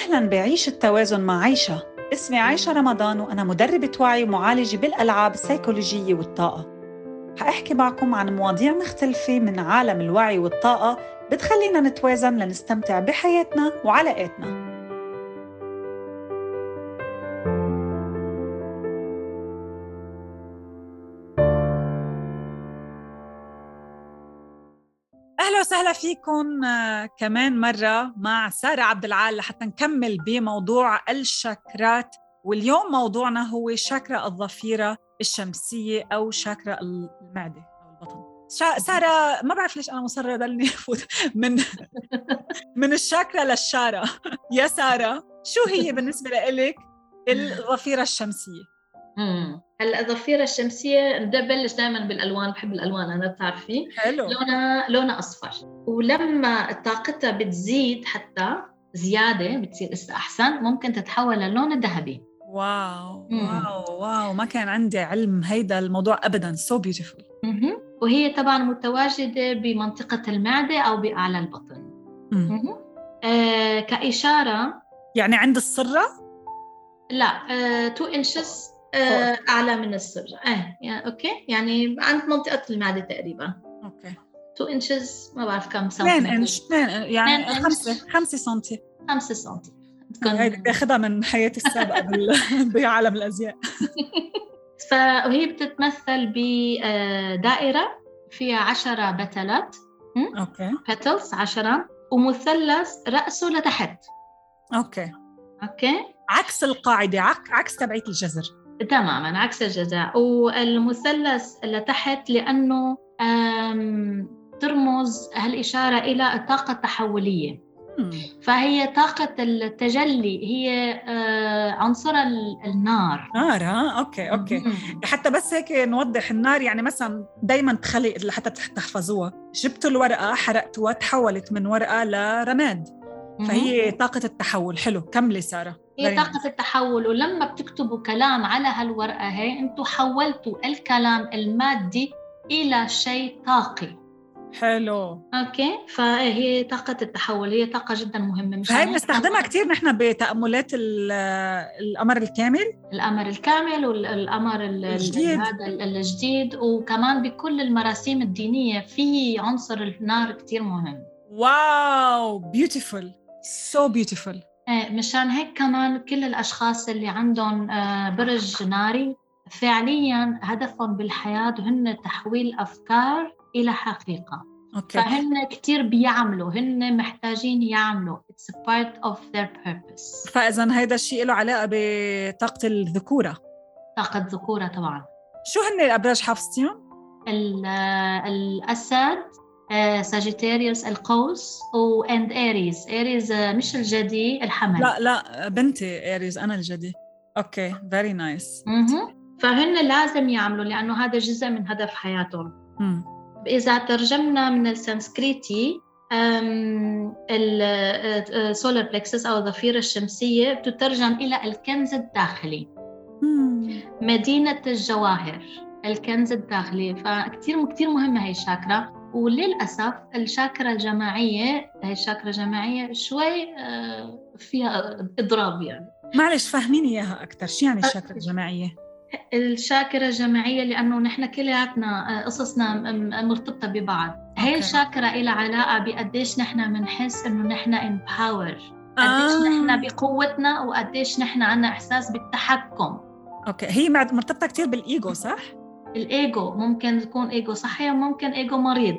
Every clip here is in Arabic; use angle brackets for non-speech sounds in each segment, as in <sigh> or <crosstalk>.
أهلا بعيش التوازن مع عيشة. اسمي عايشة رمضان وأنا مدربة وعي ومعالجة بالألعاب السيكولوجية والطاقة. حأحكي معكم عن مواضيع مختلفة من عالم الوعي والطاقة بتخلينا نتوازن لنستمتع بحياتنا وعلاقاتنا. فيكم آه، كمان مرة مع سارة عبد العال لحتى نكمل بموضوع الشاكرات. واليوم موضوعنا هو شاكرا الضفيره الشمسية أو شاكرا المعدة أو البطن. سارة ما بعرف ليش أنا مصرة ضلني أفوت من <laughs> من الشاكرا للشارة. <laughs> يا سارة شو هي بالنسبة لك الضفيره هلا الضفيره الشمسية بدي أبلش دائما بالألوان بحب الألوان أنا بتعرفي. حلو. لونها لونها أصفر. ولما طاقتها بتزيد حتى زيادة بتصير أحسن ممكن تتحول للون الذهبي. واو واو واو. ما كان عندي علم هيدا الموضوع ابدا. so so beautiful وهي طبعا متواجدة بمنطقة المعدة أو بأعلى البطن. آه كإشارة. يعني عند السرة؟ لا 2 آه inches آه أعلى من السرة آه يعني okay. يعني عند منطقة المعدة تقريبا. okay. 2 inches ما بعرف كم سنتي. 2 انش 2 يعني 5 5 سم 5 سم هيدي باخذها من حياتي السابقة <laughs> <laughs> بعالم الأزياء. <laughs> فهي بتتمثل بدائره فيها 10 بتلات. okay. petals 10 ومثلث رأسه لتحت. Okay. Okay. عكس القاعدة عكس تبعية الجذر تماما عكس الجزاء. والمثلث لتحت لأنه ترمز هالإشارة إلى الطاقة التحولية. فهي طاقة التجلي هي عنصر النار. نار ها؟ okay okay. حتى بس هيك نوضح النار يعني مثلا دائما تخلي لحتى تحفظوها جبتوا الورقة حرقتوها تحولت من ورقة لرماد. فهي طاقة التحول. حلو كملي سارة. هي طاقة التحول ولما بتكتبوا كلام على هالورقة هي أنتم حولتوا الكلام المادي إلى شيء طاقي. حلو. أوكي؟ فهي طاقة التحول هي طاقة جدا مهمة. مش هاي بنستخدمها كثير نحن بتأملات القمر الكامل. القمر الكامل والقمر الجديد. هذا الجديد وكمان بكل المراسيم الدينية في عنصر النار كثير مهم. Wow beautiful so beautiful مشان هيك كمان كل الأشخاص اللي عندهم آه، برج ناري فعليا هدفهم بالحياة هن تحويل أفكار إلى حقيقة. Okay. فهن كثير بيعملوا هن محتاجين يعملوا. A part of their purpose. فاذا هيدا الشيء له علاقة بطاقة الذكورة. طاقة الذكورة طبعا. شو هن الأبراج حافظتيهم؟ آه، الأسد Sagittarius القوس and Aries Aries مش الجدي الحمل. لا لا بنتي Aries أنا الجدي. okay very nice فهن لازم يعملوا لأنه هذا جزء من هدف حياتهم. مم. إذا ترجمنا من السنسكريتي ال solar plexus أو الضفيره الشمسية تترجم إلى الكنز الداخلي. مم. مدينة الجواهر الكنز الداخلي. فكتير كثير مهمه هي الشاكرا وللأسف الشاكرا الجماعية هي الشاكرا الجماعية شوي آه، فيها إضراب يعني. معلش فهميني إياها أكثر شو يعني الشاكرا الجماعية؟ الشاكرة الجماعية لأنه نحن كلياتنا آه، قصصنا مرتبطة ببعض. هي الشاكرة لها علاقة بقديش نحن بنحس إنه نحن empower. قديش آه. نحن بقوتنا وقديش نحن عنا إحساس بالتحكم. Okay. هي مرتبطة كثير بالإيجو صح؟ الإيجو ممكن تكون إيجو صحي وممكن إيجو مريض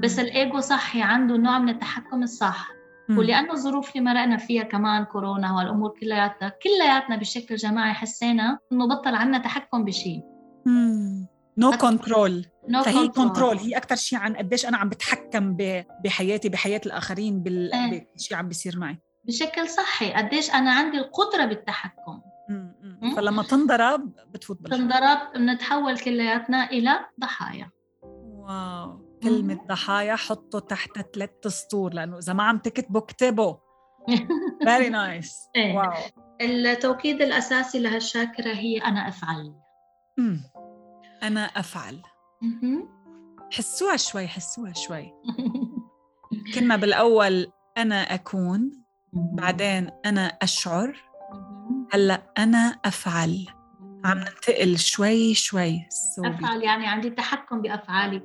بس الإيجو صحي عنده نوع من التحكم الصح. ولأنه الظروف اللي مرقنا فيها كمان كورونا والأمور كلياتها كلياتنا بشكل جماعي حسينا إنه بطل عنا تحكم بشيء no control no فهي control هي أكثر شيء عن قديش أنا عم بتحكم بحياتي بحياة الآخرين بالشيء إيه. عم بيصير معي. بشكل صحي قديش أنا عندي القدرة بالتحكم. فلما تنضرب بتفوت بالحب تنضرب بنتحول كلياتنا إلى ضحايا. Wow. كلمة ضحايا حطوا تحت ثلاث سطور لأنه إذا ما عم تكتبوا اكتبوا. <laughs> Very nice wow. التوكيد الأساسي لهالشاكرة هي أنا أفعل. مم. أنا أفعل. حسوها شوي حسوها شوي. <laughs> كنا بالأول أنا أكون بعدين أنا أشعر. هلأ أنا أفعل. عم ننتقل شوي شوي. صوبي. أفعل يعني عندي تحكم بأفعالي.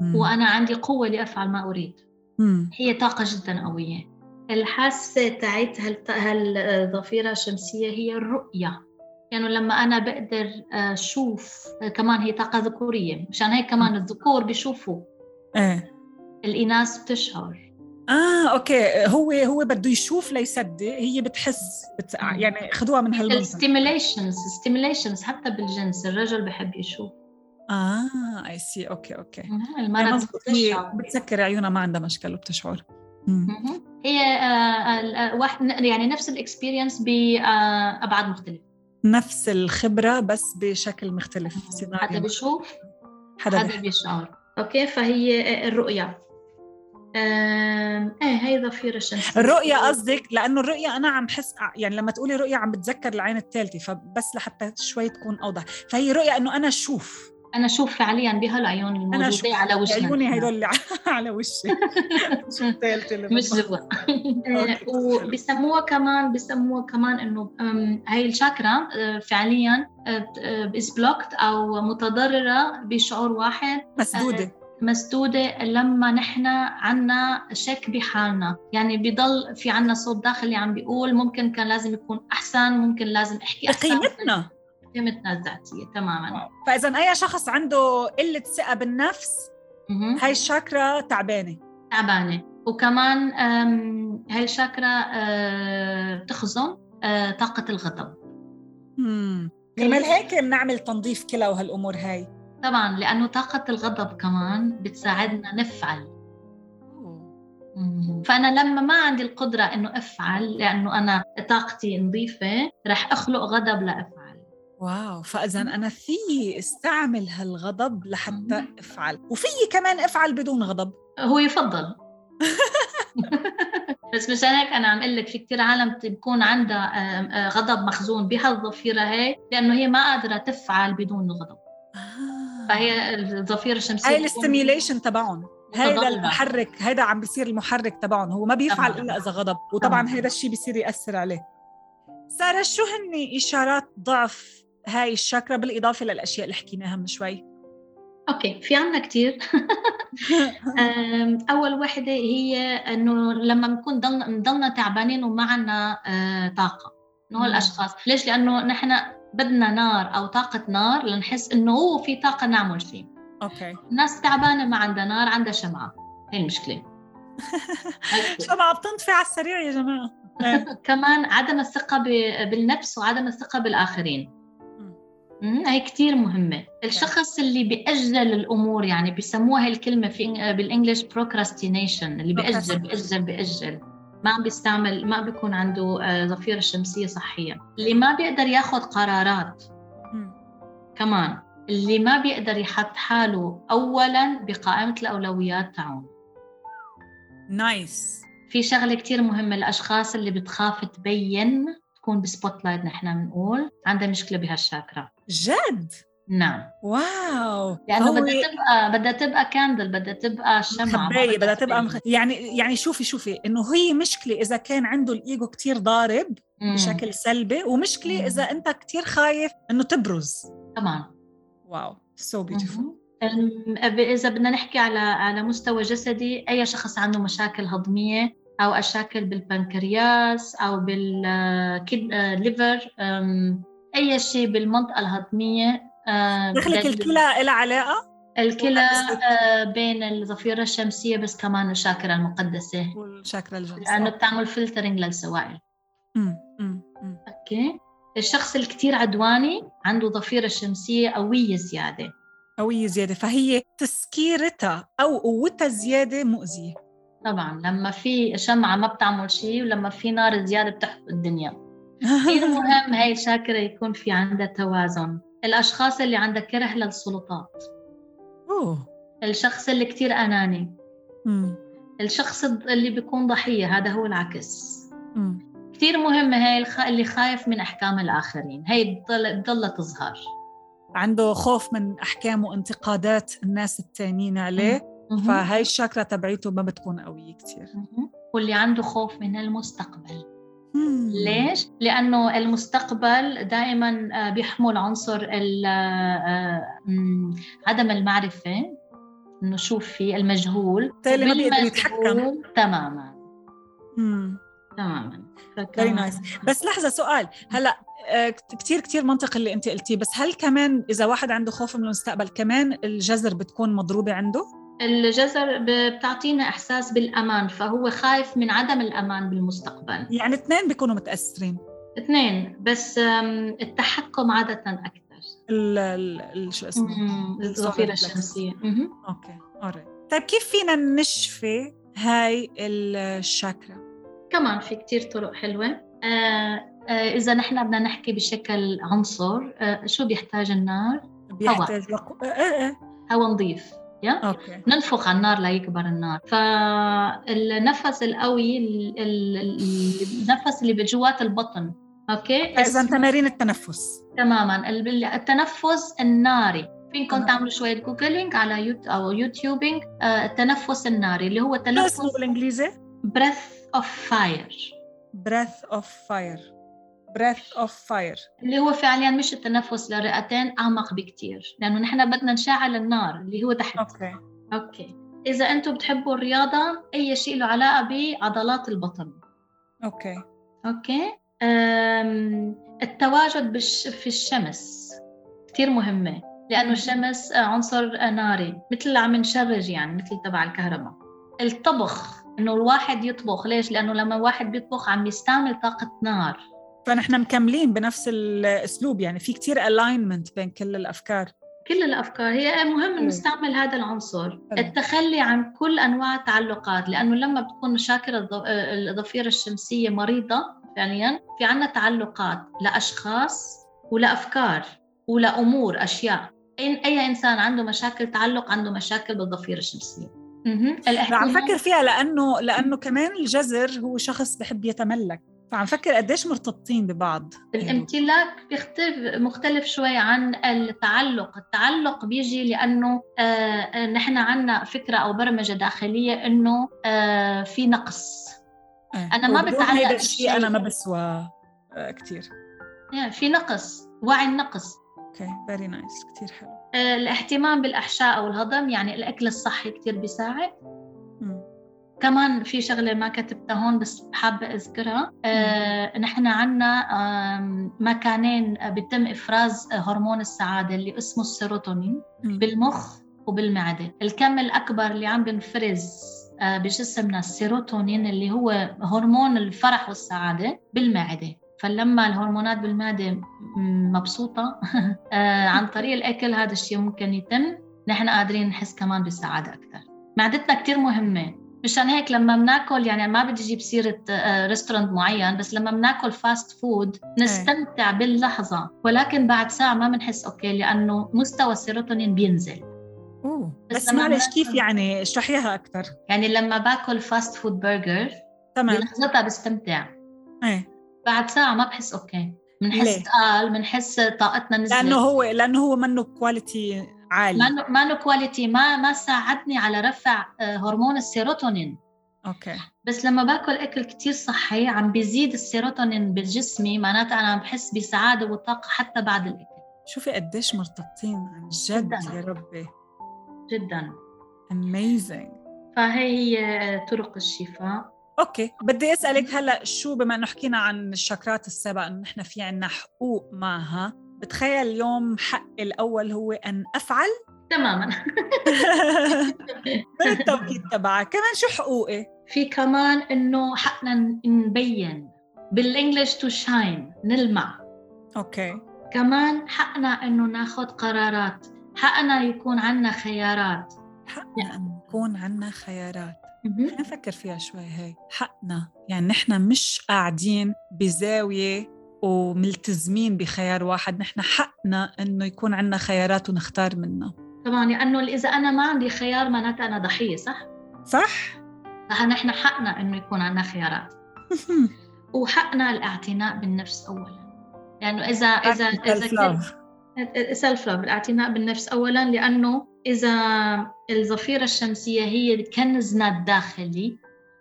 مم. وأنا عندي قوة لأفعل ما أريد. مم. هي طاقة جدا قوية. الحاسة تاعت هالظفيرة الشمسية هي الرؤية. يعني لما أنا بقدر أشوف كمان هي طاقة ذكورية. مشان هيك كمان الذكور بيشوفوا. إيه. الإناث بتشعر. آه okay. هو هو بده يشوف ليصدق هي بتحس بت... يعني خذوها من هالمنطق ال stimulations stimulations حتى بالجنس. الرجل بحب يشوف. آه I see okay okay. المرأة بتشعر بتسكر عيونها ما عندها مشكلة وبتشعر هي آه واحد يعني نفس ال experience بابعاد مختلفة. نفس الخبرة بس بشكل مختلف. حدا بيشوف حدا, حدا بيشعر. أوكي فهي الرؤية. إيه هي ضفيرة الشمسية. الرؤية قصدك؟ لأنه الرؤية أنا عم حس يعني لما تقولي رؤية عم بتذكر العين الثالثة فبس لحتى شوي تكون أوضح. فهي رؤية إنه أنا أشوف. أنا أشوف فعليا بهالعيون الموجودة <laughs> على وشي عيوني هدول على وشي. شو مش جوا <laughs> وبسموها كمان بسموها كمان إنه هاي الشاكرا آه، فعليا is آه، blocked آه، أو متضررة بشعور واحد. مسدودة. مسدودة لما نحن عنا شك بحالنا. يعني بضل في عنا صوت داخلي عم بيقول ممكن كان لازم يكون أحسن ممكن لازم أحكي أحسن. قيمتنا قيمتنا الذاتية تماما. فإذا أي شخص عنده قلة ثقة بالنفس هاي الشاكرا تعبانة. تعبانة. وكمان هاي الشاكرا آه، بتخزن آه، طاقة الغضب. كرمال هيك بنعمل تنظيف كلى وهالأمور هاي. طبعا لأنه طاقة الغضب كمان بتساعدنا نفعل. فأنا لما ما عندي القدرة إنه أفعل لأنه أنا طاقتي نظيفة رح أخلق غضب لأفعل. واو فإذا أنا في استعمل هالغضب لحتى أفعل. وفي كمان أفعل بدون غضب. هو يفضل. <laughs> بس مشان هيك أنا عم أقول لك في كثير عالم بتكون عندها غضب مخزون بهالظفيره هي لأنه هي ما قادرة تفعل بدون الغضب فهي الظفيره الشمسية هاي الاستيميوليشن تبعهم. هذا المحرك هذا عم بيصير المحرك تبعهم. هو ما بيفعل إلا إذا غضب وطبعا هذا الشيء بيصير يأثر عليه. سارة شو هن إشارات ضعف هاي الشاكرا؟ بالإضافة للأشياء اللي حكيناها من شوي. Okay في عنا كثير <laughs> أول وحدة هي إنه لما بنكون ضلنا تعبانين وما عنا آه، طاقة. إنه الأشخاص. ليش؟ لأنه نحن بدنا نار أو طاقة نار لنحس إنه هو في طاقة نعمل شيء. Okay. الناس تعبانة ما عندها نار عندها شمعة. هي المشكلة. <laughs> شمعة بتنطفي على السريع يا جماعة. <laughs> كمان عدم الثقة بالنفس وعدم الثقة بالآخرين. هي كثير مهمة. الشخص اللي بيأجل الأمور يعني بيسموها الكلمة في بالإنجليش procrastination اللي بيأجل بيأجل بيأجل. ما عم بيستعمل ما بيكون عنده آه، ظفيرة شمسية صحية. اللي ما بيقدر ياخذ قرارات كمان اللي ما بيقدر يحط حاله أولا بقائمة الأولويات تاعون Nice في شغلة كتير مهمة الأشخاص اللي بتخاف تبين تكون ب spotlight نحن بنقول عندها مشكلة بهالشاكرا جد؟ نعم. Wow. لأنه بدها تبقى بدها تبقى candle بدها تبقى شمعة بدها, بدها تبقى مخ... يعني يعني شوفي شوفي إنه هي مشكلة إذا كان عنده الإيجو كتير ضارب مم. بشكل سلبي ومشكلة مم. إذا أنت كتير خايف إنه تبرز. طبعا wow. So beautiful إذا بدنا نحكي على على مستوى جسدي أي شخص عنده مشاكل هضمية أو مشاكل بالبنكرياس أو بال liver أي شيء بالمنطقة الهضمية آه، دخلك الكلى لها علاقة؟ الكلى آه، بين الضفيرة الشمسية بس كمان الشاكره المقدسة. والشاكرة الجنسية. لأنه بتعمل filtering للسوائل okay. الشخص الكثير عدواني عنده ضفيرة شمسية قوية زيادة. قوية زيادة. فهي تسكيرتها أو قوتها زيادة مؤذية. طبعا. لما في شمعة ما بتعمل شيء ولما في نار زيادة بتحرق الدنيا. <laughs> كثير مهم هاي الشاكرة يكون في عندها توازن. الأشخاص اللي عندها كره للسلطات. أوه. الشخص اللي كتير أناني. مم. الشخص اللي بيكون ضحية هذا هو العكس. مم. كتير مهمة هاي اللي خايف من أحكام الآخرين. هاي بتضل تظهر. عنده خوف من أحكام وانتقادات الناس التانيين عليه مم. فهاي الشاكرا تبعيته ما بتكون قوية كتير. واللي عنده خوف من المستقبل. ليش؟ لأنه المستقبل دائما آه، بيحمل عنصر عدم المعرفة إنه شوف في المجهول. بالتالي ما بيقدر يتحكم. تماما. مم. تماما. Very nice بس لحظة سؤال. هلأ آه، كتير كتير منطق اللي أنت قلتيه. بس هل كمان إذا واحد عنده خوف من المستقبل كمان الجذر بتكون مضروبة عنده؟ الجذر بتعطينا إحساس بالأمان فهو خايف من عدم الأمان بالمستقبل. يعني اثنين بيكونوا متأثرين. اثنين بس التحكم عادة أكثر. ال شو اسمه؟ الظفيره الشمسية. Okay alright طيب كيف فينا نشفي هاي الشاكرا؟ كمان في كتير طرق حلوة. آه آه، إذا نحن بدنا نحكي بشكل عنصر آه، شو بيحتاج النار؟ بيحتاج وقو... هواء نظيف. Yeah? Okay. ننفخ على النار ليكبر النار. فالنفس القوي النفس اللي بجوات البطن okay؟ اذا تمارين التنفس. تماما. التنفس الناري. فينكم تعملوا شوية googling على يوت أو YouTubing آه التنفس الناري اللي هو تنفس اسمه بالإنجليزي. breath of fire. Breath of fire. Breath of fire. اللي هو فعليا مش التنفس للرئتين أعمق بكثير لأنه نحن بدنا نشعل النار اللي هو تحت. okay. okay. إذا أنتم بتحبوا الرياضة أي شيء له علاقة بعضلات البطن. okay. okay. أم... التواجد بش... في الشمس كثير مهمة. لأنه الشمس عنصر ناري مثل عم نشرج يعني مثل تبع الكهرباء. الطبخ إنه الواحد يطبخ. ليش؟ لأنه لما الواحد بيطبخ عم يستعمل طاقة نار. فنحن مكملين بنفس الأسلوب يعني في كتير ال alignment بين كل الأفكار. كل الأفكار. هي مهم نستعمل هذا العنصر التخلي عن كل أنواع التعلقات لأنه لما بتكون مشاكل الضفيره الشمسية مريضة فعليا في عنا تعلقات لاشخاص ولافكار ولامور أشياء. إن أي إنسان عنده مشاكل تعلق عنده مشاكل بالضفيره الشمسية. عم فكر فيها لأنه لأنه كمان الجزر هو شخص بحب يتملك. فعم فكر قديش مرتبطين ببعض. الامتلاك بيختلف مختلف شوي عن التعلق. التعلق بيجي لأنه آه نحن عنا فكرة أو برمجة داخلية أنه آه في نقص. آه. أنا ما بتعلق هذا الشيء أنا ما بسوى آه كثير في نقص وعي النقص. okay very nice كثير حلو. آه الاهتمام بالأحشاء أو الهضم يعني الأكل الصحي كثير بيساعد. كمان في شغلة ما كتبتها هون بس حابة أذكرها. آه نحن عندنا آه مكانين بيتم إفراز هرمون السعادة اللي اسمه السيروتونين بالمخ وبالمعدة. الكم الأكبر اللي عم بنفرز آه بجسمنا السيروتونين اللي هو هرمون الفرح والسعادة بالمعدة. فلما الهرمونات بالمعدة مبسوطة <laughs> آه عن طريق الأكل هذا الشيء ممكن يتم نحن قادرين نحس كمان بالسعاده أكثر. معدتنا كثير مهمة. مشان هيك لما بناكل يعني ما بدي أجيب سيرة restaurant آه، معين بس لما بناكل fast food نستمتع باللحظة. ولكن بعد ساعة ما بنحس okay لأنه مستوى السيروتونين بينزل. أوه. بس, بس معلش كيف يعني؟ اشرحيها أكثر. يعني لما باكل fast food برجر تمام. بلحظتها بستمتع. إيه. بعد ساعة ما بحس okay بنحس ثقال بنحس طاقتنا نزلت. لأنه هو لأنه هو منه quality عالي. ما ما quality ما ما ساعدني على رفع آه، هرمون السيروتونين. okay. بس لما باكل أكل كتير صحي عم بيزيد السيروتونين بجسمي معناتها أنا عم بحس بسعادة وطاقة حتى بعد الأكل. شوفي قديش مرتبطين عن جد جداً. يا ربي. جدا. Amazing. فهي هي طرق الشفاء. أوكي بدي أسألك هلأ شو بما إنه حكينا عن الشاكرات السبع إنه نحن في عنا حقوق معها بتخيل اليوم حقي الأول هو أن أفعل؟ تماما. <laughs> من التوكيد تبعك؟ كمان شو حقوقي؟ في كمان إنه حقنا نبين. بال English to shine نلمع. okay. كمان حقنا إنه ناخذ قرارات. حقنا يكون عنا خيارات. حقنا أن يكون عنا خيارات. نفكر فيها شوي هي. حقنا. يعني نحن مش قاعدين بزاوية وملتزمين بخيار واحد. نحن حقنا إنه يكون عندنا خيارات ونختار منها طبعا لأنه إذا أنا ما عندي خيار معناتها أنا ضحية صح؟ صح؟ فنحن حقنا إنه يكون عندنا خيارات. <laughs> وحقنا الاعتناء بالنفس اولا. لأنه إذا إذا إذا سيلف لاف الاعتناء بالنفس اولا لأنه إذا الظفيرة الشمسية هي كنزنا الداخلي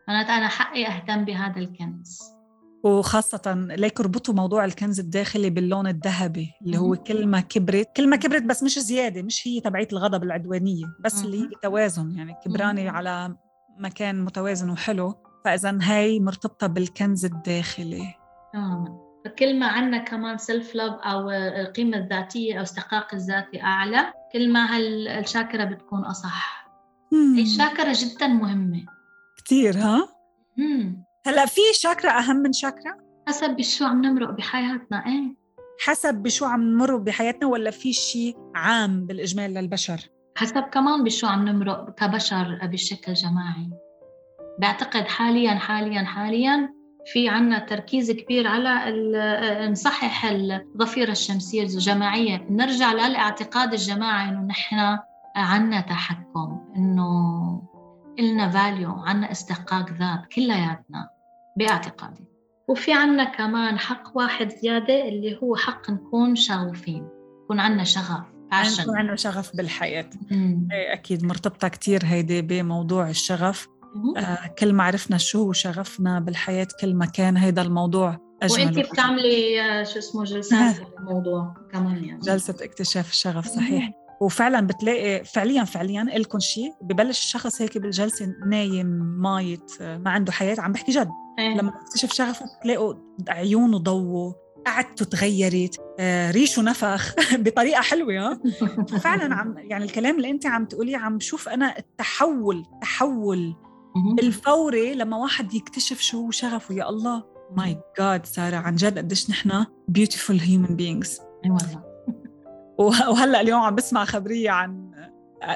معناتها أنا حقي أهتم بهذا الكنز. وخاصة ليك ربطوا موضوع الكنز الداخلي باللون الذهبي اللي هو كل ما كبرت كل ما كبرت بس مش زيادة مش هي تبعية الغضب العدوانية بس اللي هي بتوازن يعني كبراني على مكان متوازن وحلو فإذا هاي مرتبطة بالكنز الداخلي. فكل ما عندنا كمان سيلف لاف أو القيمة الذاتية أو استحقاق الذاتي أعلى كل ما هالشاكرة بتكون أصح. هي الشاكرة جدا مهمة. كثير ها؟ مم. هلا في شاكرا أهم من شاكرا حسب بشو عم نمرق بحياتنا إيه؟ حسب بشو عم نمر بحياتنا ولا في شيء عام بالإجمال للبشر؟ حسب كمان بشو عم نمرق كبشر بشكل جماعي. بعتقد حاليا حاليا حاليا في عنا تركيز كبير على نصحح الضفيرة الشمسية الجماعية. نرجع للاعتقاد الجماعي إنه نحن عنا تحكم إنه إلنا فاليو عنا استحقاق ذات كلياتنا. باعتقادي. وفي عنا كمان حق واحد زيادة اللي هو حق نكون شغوفين يكون عنا شغف يكون عنا شغف بالحياة. إيه، أكيد مرتبطة كتير هيدي بموضوع الشغف. آه كل ما عرفنا شو هو شغفنا بالحياة كل ما كان هيدا الموضوع أجمل وانت بتعملي آه، شو اسمه جلسات الموضوع كمان يعني. جلسة اكتشاف الشغف صحيح. وفعلا بتلاقي فعليا فعليا لكم شيء ببلش الشخص هيك بالجلسة نايم مايت آه، ما عنده حياة عم بحكي جد. لما تكتشف شغفه بتلاقوا عيونه ضووا قعدته تغيرت آه، ريشه نفخ <laughs> بطريقة حلوة <laughs> فعلا عم يعني الكلام اللي انت عم تقوليه عم بشوف أنا التحول تحول الفوري لما واحد يكتشف شو شغفه يا الله my God سارة عن جد قديش نحن beautiful human beings أي والله. <laughs> وهلأ اليوم عم بسمع خبرية عن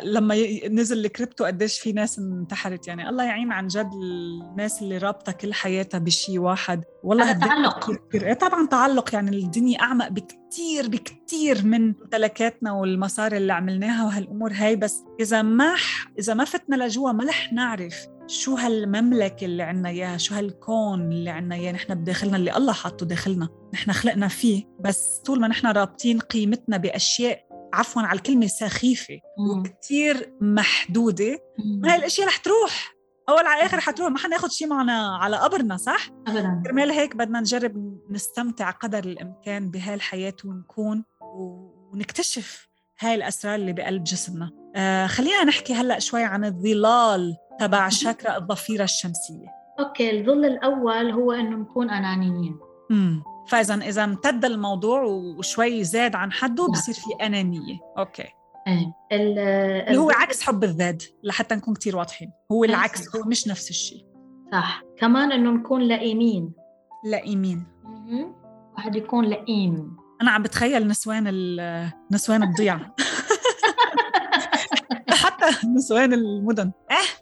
لما نزل الكريبتو قديش في ناس انتحرت. يعني الله يعين عن جد الناس اللي رابطة كل حياتها بشيء واحد. والله تعلق. إيه طبعا تعلق. يعني الدنيا أعمق بكثير بكثير من ممتلكاتنا والمصاري اللي عملناها وهالأمور هاي. بس إذا ما إذا ما فتنا لجوا ما رح نعرف شو هالمملكة اللي عنا إياها شو هالكون اللي عنا إياه. نحن بداخلنا اللي الله حاطه داخلنا. نحن خلقنا فيه. بس طول ما نحن رابطين قيمتنا بأشياء عفوا على الكلمة سخيفة وكتير محدودة. هاي الأشياء رح تروح. أول على الآخر حتروح ما حناخد شيء معنا على قبرنا صح؟ أبدا. كرمال هيك بدنا نجرب نستمتع قدر الإمكان بهاي الحياة ونكون ونكتشف هاي الأسرار اللي بقلب جسمنا. آه خلينا نحكي هلأ شوي عن الظلال تبع شاكرا الضفيرة الشمسية. okay الظل الأول هو إنه نكون أنانيين. امم فإذا إذا امتد الموضوع وشوي زاد عن حده بصير في أنانية. okay. إيه اللي هو عكس حب الذات لحتى نكون كتير واضحين. هو العكس هو مش نفس الشيء. صح. كمان إنه نكون لئيمين. لئيمين. واحد يكون لئيم. أنا عم بتخيل نسوان نسوان الضيعة. <laughs> حتى نسوان المدن. آه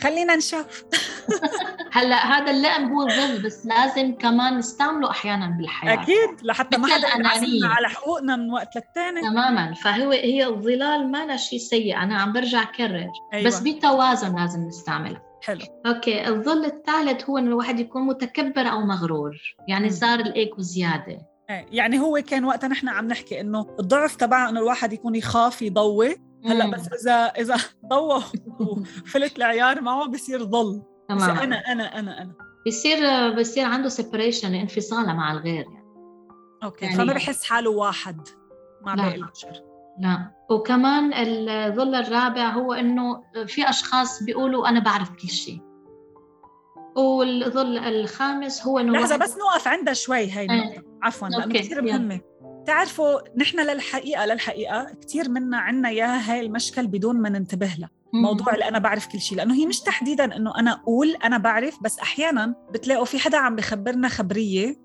خلينا نشوف. <laughs> هلا هذا اللئم هو الظل بس لازم كمان نستعمله أحيانا بالحياة. أكيد لحتى ما حدا على حقوقنا من وقت للتاني. تماما. فهو هي الظلال ما شيء سيء. أنا عم برجع كرر أيوة. بس بتوازن لازم نستعمله. حلو. okay. الظل الثالث هو إنه الواحد يكون متكبر أو مغرور. يعني صار الايكو زيادة. إيه، يعني هو كان وقتها نحن عم نحكي إنه الضعف تبعه إنه الواحد يكون يخاف يضوي. هلأ بس إذا إذا ضوى وفلت العيار معه بصير ضل تمام. أنا أنا أنا أنا. بصير بصير عنده separation انفصاله مع الغير يعني. okay يعني فما بحس حاله واحد مع باقي البشر لا وكمان الظل الرابع هو إنه في أشخاص بيقولوا أنا بعرف كل شيء. والظل الخامس هو إنه لحظة بس نوقف عندها شوي هاي النقطة. إيه. عفوا لأنه كثير مهمة. بتعرفوا نحن للحقيقة للحقيقة كثير منا عنا اياها هاي المشكل بدون ما ننتبه لها. موضوع اللي أنا بعرف كل شيء لأنه هي مش تحديدا إنه أنا أقول أنا بعرف بس أحيانا بتلاقوا في حدا عم بخبرنا خبرية.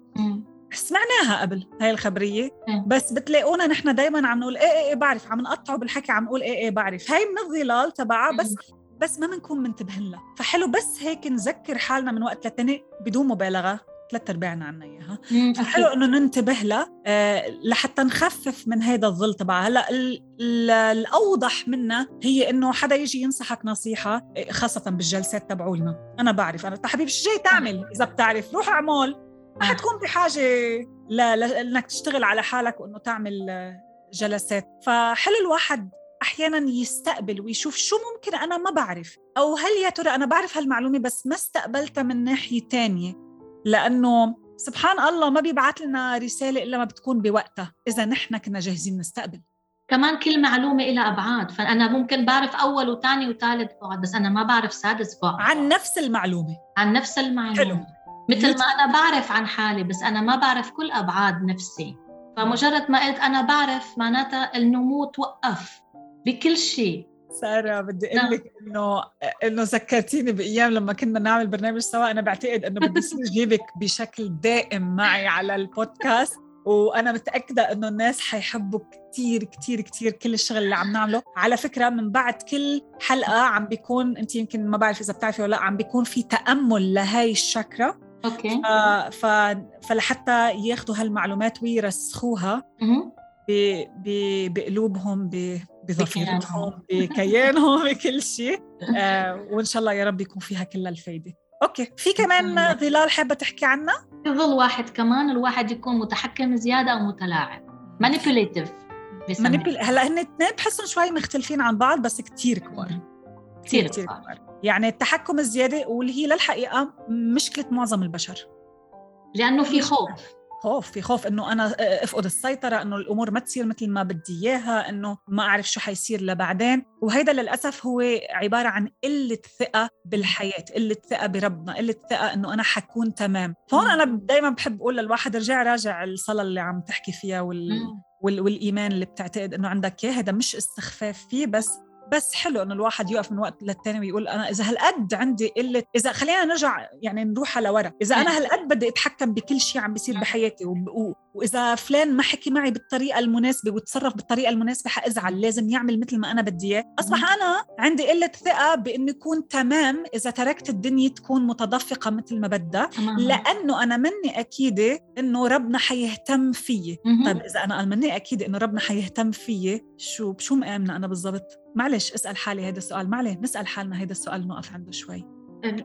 سمعناها قبل هاي الخبرية بس بتلاقونا نحن دائما عم نقول إيه إيه, إيه بعرف. عم نقطعه بالحكي عم نقول إيه إيه بعرف. هاي من الظلال تبعها بس بس ما بنكون منتبهين لها. فحلو بس هيك نذكر حالنا من وقت لتاني بدون مبالغة. ثلاث أرباعنا عنا إياها. فحلو إنه ننتبه لها آه لحتى نخفف من هذا الظل تبعها. هلا الأوضح منها هي إنه حدا يجي ينصحك نصيحة آه، خاصة بالجلسات تبعولنا. أنا بعرف أنا حبيبي شو جاي تعمل إذا بتعرف. روح أعمل. ما حتكون بحاجة لانك تشتغل على حالك وإنه تعمل آه، جلسات. فحلو الواحد أحيانا يستقبل ويشوف شو ممكن أنا ما بعرف. أو هل يا ترى أنا بعرف هالمعلومة بس ما استقبلتها من ناحية تانية. لأنه سبحان الله ما بيبعث لنا رسالة إلا ما بتكون بوقتها. إذا نحن كنا جاهزين نستقبل. كمان كل معلومة إلى أبعاد. فأنا ممكن بعرف أول وثاني وثالث بعد بس أنا ما بعرف سادس بعد. عن نفس المعلومة. عن نفس المعلومة. حلو. مثل ما أنا بعرف عن حالي بس أنا ما بعرف كل أبعاد نفسي. فمجرد ما قلت أنا بعرف معناتها النمو توقف بكل شيء. سارة بدي أقول نعم. لك إنه إنه ذكرتيني بأيام لما كنا نعمل برنامج سوا. أنا بعتقد إنه بدي أصير جيبك بشكل دائم معي على البودكاست. وأنا متأكدة إنه الناس حيحبوا كثير كثير كثير كل الشغل اللي عم نعمله. على فكرة من بعد كل حلقة عم بيكون أنت يمكن ما بعرف إذا بتعرفي ولا لأ عم بيكون في تأمل لهي الشاكرا okay. ف... فلحتى ياخذوا هالمعلومات ويرسخوها. بقلوبهم. بضفيرتهم بكيانهم. <laughs> بكل شيء. <laughs> آه وإن شاء الله يا رب يكون فيها كل الفايدة. okay. في كمان ظلال حابة تحكي عنها في ظل واحد كمان الواحد يكون متحكم زيادة أو متلاعب. manipulative هلا هن اثنين بحسهم شوي مختلفين عن بعض بس كثير كبار. كثير كثير كبار. يعني التحكم الزيادة واللي هي للحقيقة مشكله معظم البشر. لأنه في خوف. خوف في خوف إنه أنا أفقد السيطرة إنه الأمور ما تصير مثل ما بدي إياها إنه ما أعرف شو حيصير لبعدين. وهيدا للأسف هو عبارة عن قلة ثقة بالحياة قلة ثقة بربنا قلة ثقة إنه أنا حكون تمام. فهون أنا دائما بحب أقول للواحد ارجع راجع الصلاة اللي عم تحكي فيها وال... وال... والإيمان اللي بتعتقد إنه عندك إياه. هذا مش استخفاف فيه بس بس حلو إنه الواحد يقف من وقت للتاني ويقول أنا إذا هالقد عندي قلة إذا خلينا نرجع يعني نروح لورا إذا أنا هالقد بدي أتحكم بكل شيء عم بيصير بحياتي و... وإذا فلان ما حكي معي بالطريقة المناسبة وتصرف بالطريقة المناسبة حأزعل لازم يعمل مثل ما أنا بدي إياه. أصبح أنا عندي قلة ثقة باني اكون تمام إذا تركت الدنيا تكون متدفقة مثل ما بدها لأنه أنا مني اكيده إنه ربنا حيهتم فيي. طيب إذا أنا مني اكيده إنه ربنا حيهتم فيي شو بشو مآمنه أنا بالضبط؟ معلش اسأل حالي هذا السؤال معلش نسال حالنا هذا السؤال نقف عنده شوي.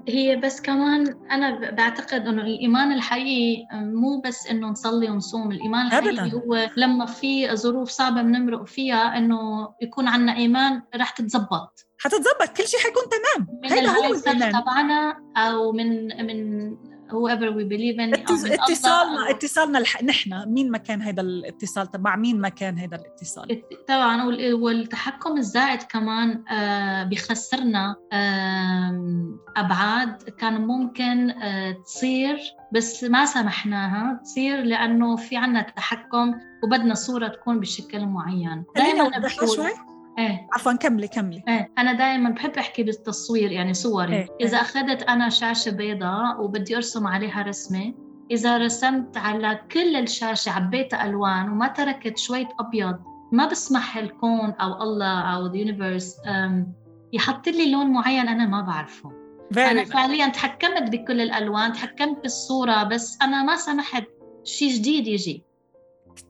هي بس كمان أنا بعتقد إنه الإيمان الحقيقي مو بس إنه نصلي ونصوم الإيمان الحقيقي أبداً. هو لما في ظروف صعبة بنمرق فيها إنه يكون عندنا إيمان رح تتزبط. حتتزبط كل شيء حيكون تمام. من هيدا هو تبعنا أو من من whoever we believe in اتصالنا اتصالنا الح... نحن مين ما كان هذا الاتصال مع مين ما كان هذا الاتصال طبعا والتحكم الزائد كمان آه بيخسرنا آه أبعاد كان ممكن آه تصير بس ما سمحناها تصير لأنه في عنا تحكم وبدنا صورة تكون بشكل معين. دائما بقول شوي. إيه. عفوا كملي كملي. إيه. أنا دائما بحب أحكي بالتصوير يعني صوري. إيه. إذا إيه. أخذت أنا شاشة بيضاء وبدي أرسم عليها رسمة إذا رسمت على كل الشاشة عبيتها ألوان وما تركت شوية أبيض ما بسمح الكون أو الله أو اليونيفرس يحط لي لون معين أنا ما بعرفه. أنا فعليا تحكمت بكل الألوان تحكمت بالصورة بس أنا ما سمحت شيء جديد يجي.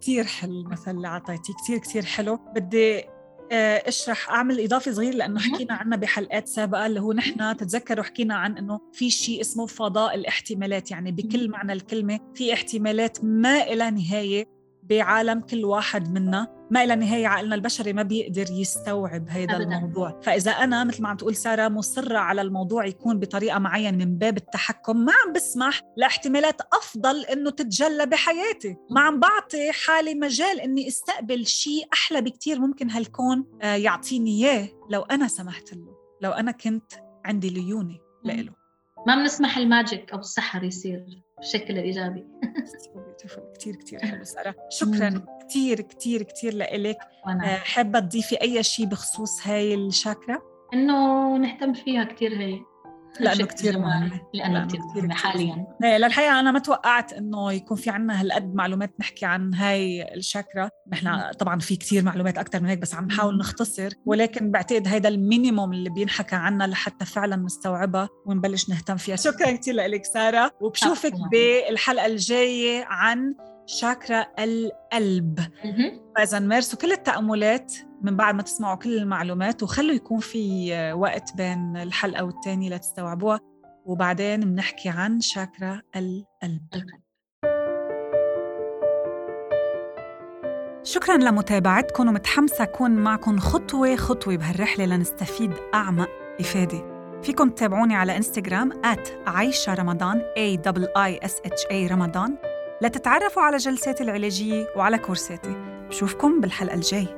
كثير حلو المثل اللي اعطيتيه كثير كثير حلو. بدي اشرح أعمل إضافة صغيرة لأنه حكينا عنها بحلقات سابقة اللي هو نحن تتذكروا حكينا عن إنه في شيء اسمه فضاء الاحتمالات. يعني بكل معنى الكلمة في احتمالات ما إلى نهاية بعالم كل واحد منا. ما إلى نهاية عقلنا البشري ما بيقدر يستوعب هذا أبداً. الموضوع. فإذا أنا مثل ما عم تقول سارة مصرة على الموضوع يكون بطريقة معينة من باب التحكم ما عم بسمح لاحتمالات أفضل إنه تتجلى بحياتي. ما عم بعطي حالي مجال إني أستقبل شيء أحلى بكتير ممكن هالكون آه، يعطيني إياه لو أنا سمحت له لو أنا كنت عندي ليوني لإله. ما بنسمح الماجيك أو السحر يصير بالشكل الإيجابي <laughs> كثير كثير حلو <laughs> سارة. شكرا. كثير كثير كثير لإلك. آه، حابة تضيفي أي شيء بخصوص هاي الشاكرا؟ إنه نهتم فيها كثير هي. لأنه كثير مهمه لأنه كثير مهمه حاليا. إيه للحقيقة أنا ما توقعت إنه يكون في عنا هالقد معلومات نحكي عن هاي الشاكرا نحن طبعا في كثير معلومات أكثر من هيك بس عم نحاول نختصر. ولكن بعتقد هيدا المينيموم اللي بينحكى عنا لحتى فعلا نستوعبها ونبلش نهتم فيها. شكرا كثير لك سارة. وبشوفك بالحلقة الجاية عن شاكرا القلب. فاذا مارسوا كل التأملات من بعد ما تسمعوا كل المعلومات وخلوا يكون في وقت بين الحلقة والتانية لتستوعبوها. وبعدين بنحكي عن شاكرا القلب. شكرا. لمتابعتكم ومتحمسة أكون معكم خطوة خطوة بهالرحلة لنستفيد أعمق إفادة. فيكم تتابعوني على إنستغرام عايشة رمضان A I S H A رمضان. لتتعرفوا على جلساتي العلاجية وعلى كورساتي. بشوفكم بالحلقة الجاي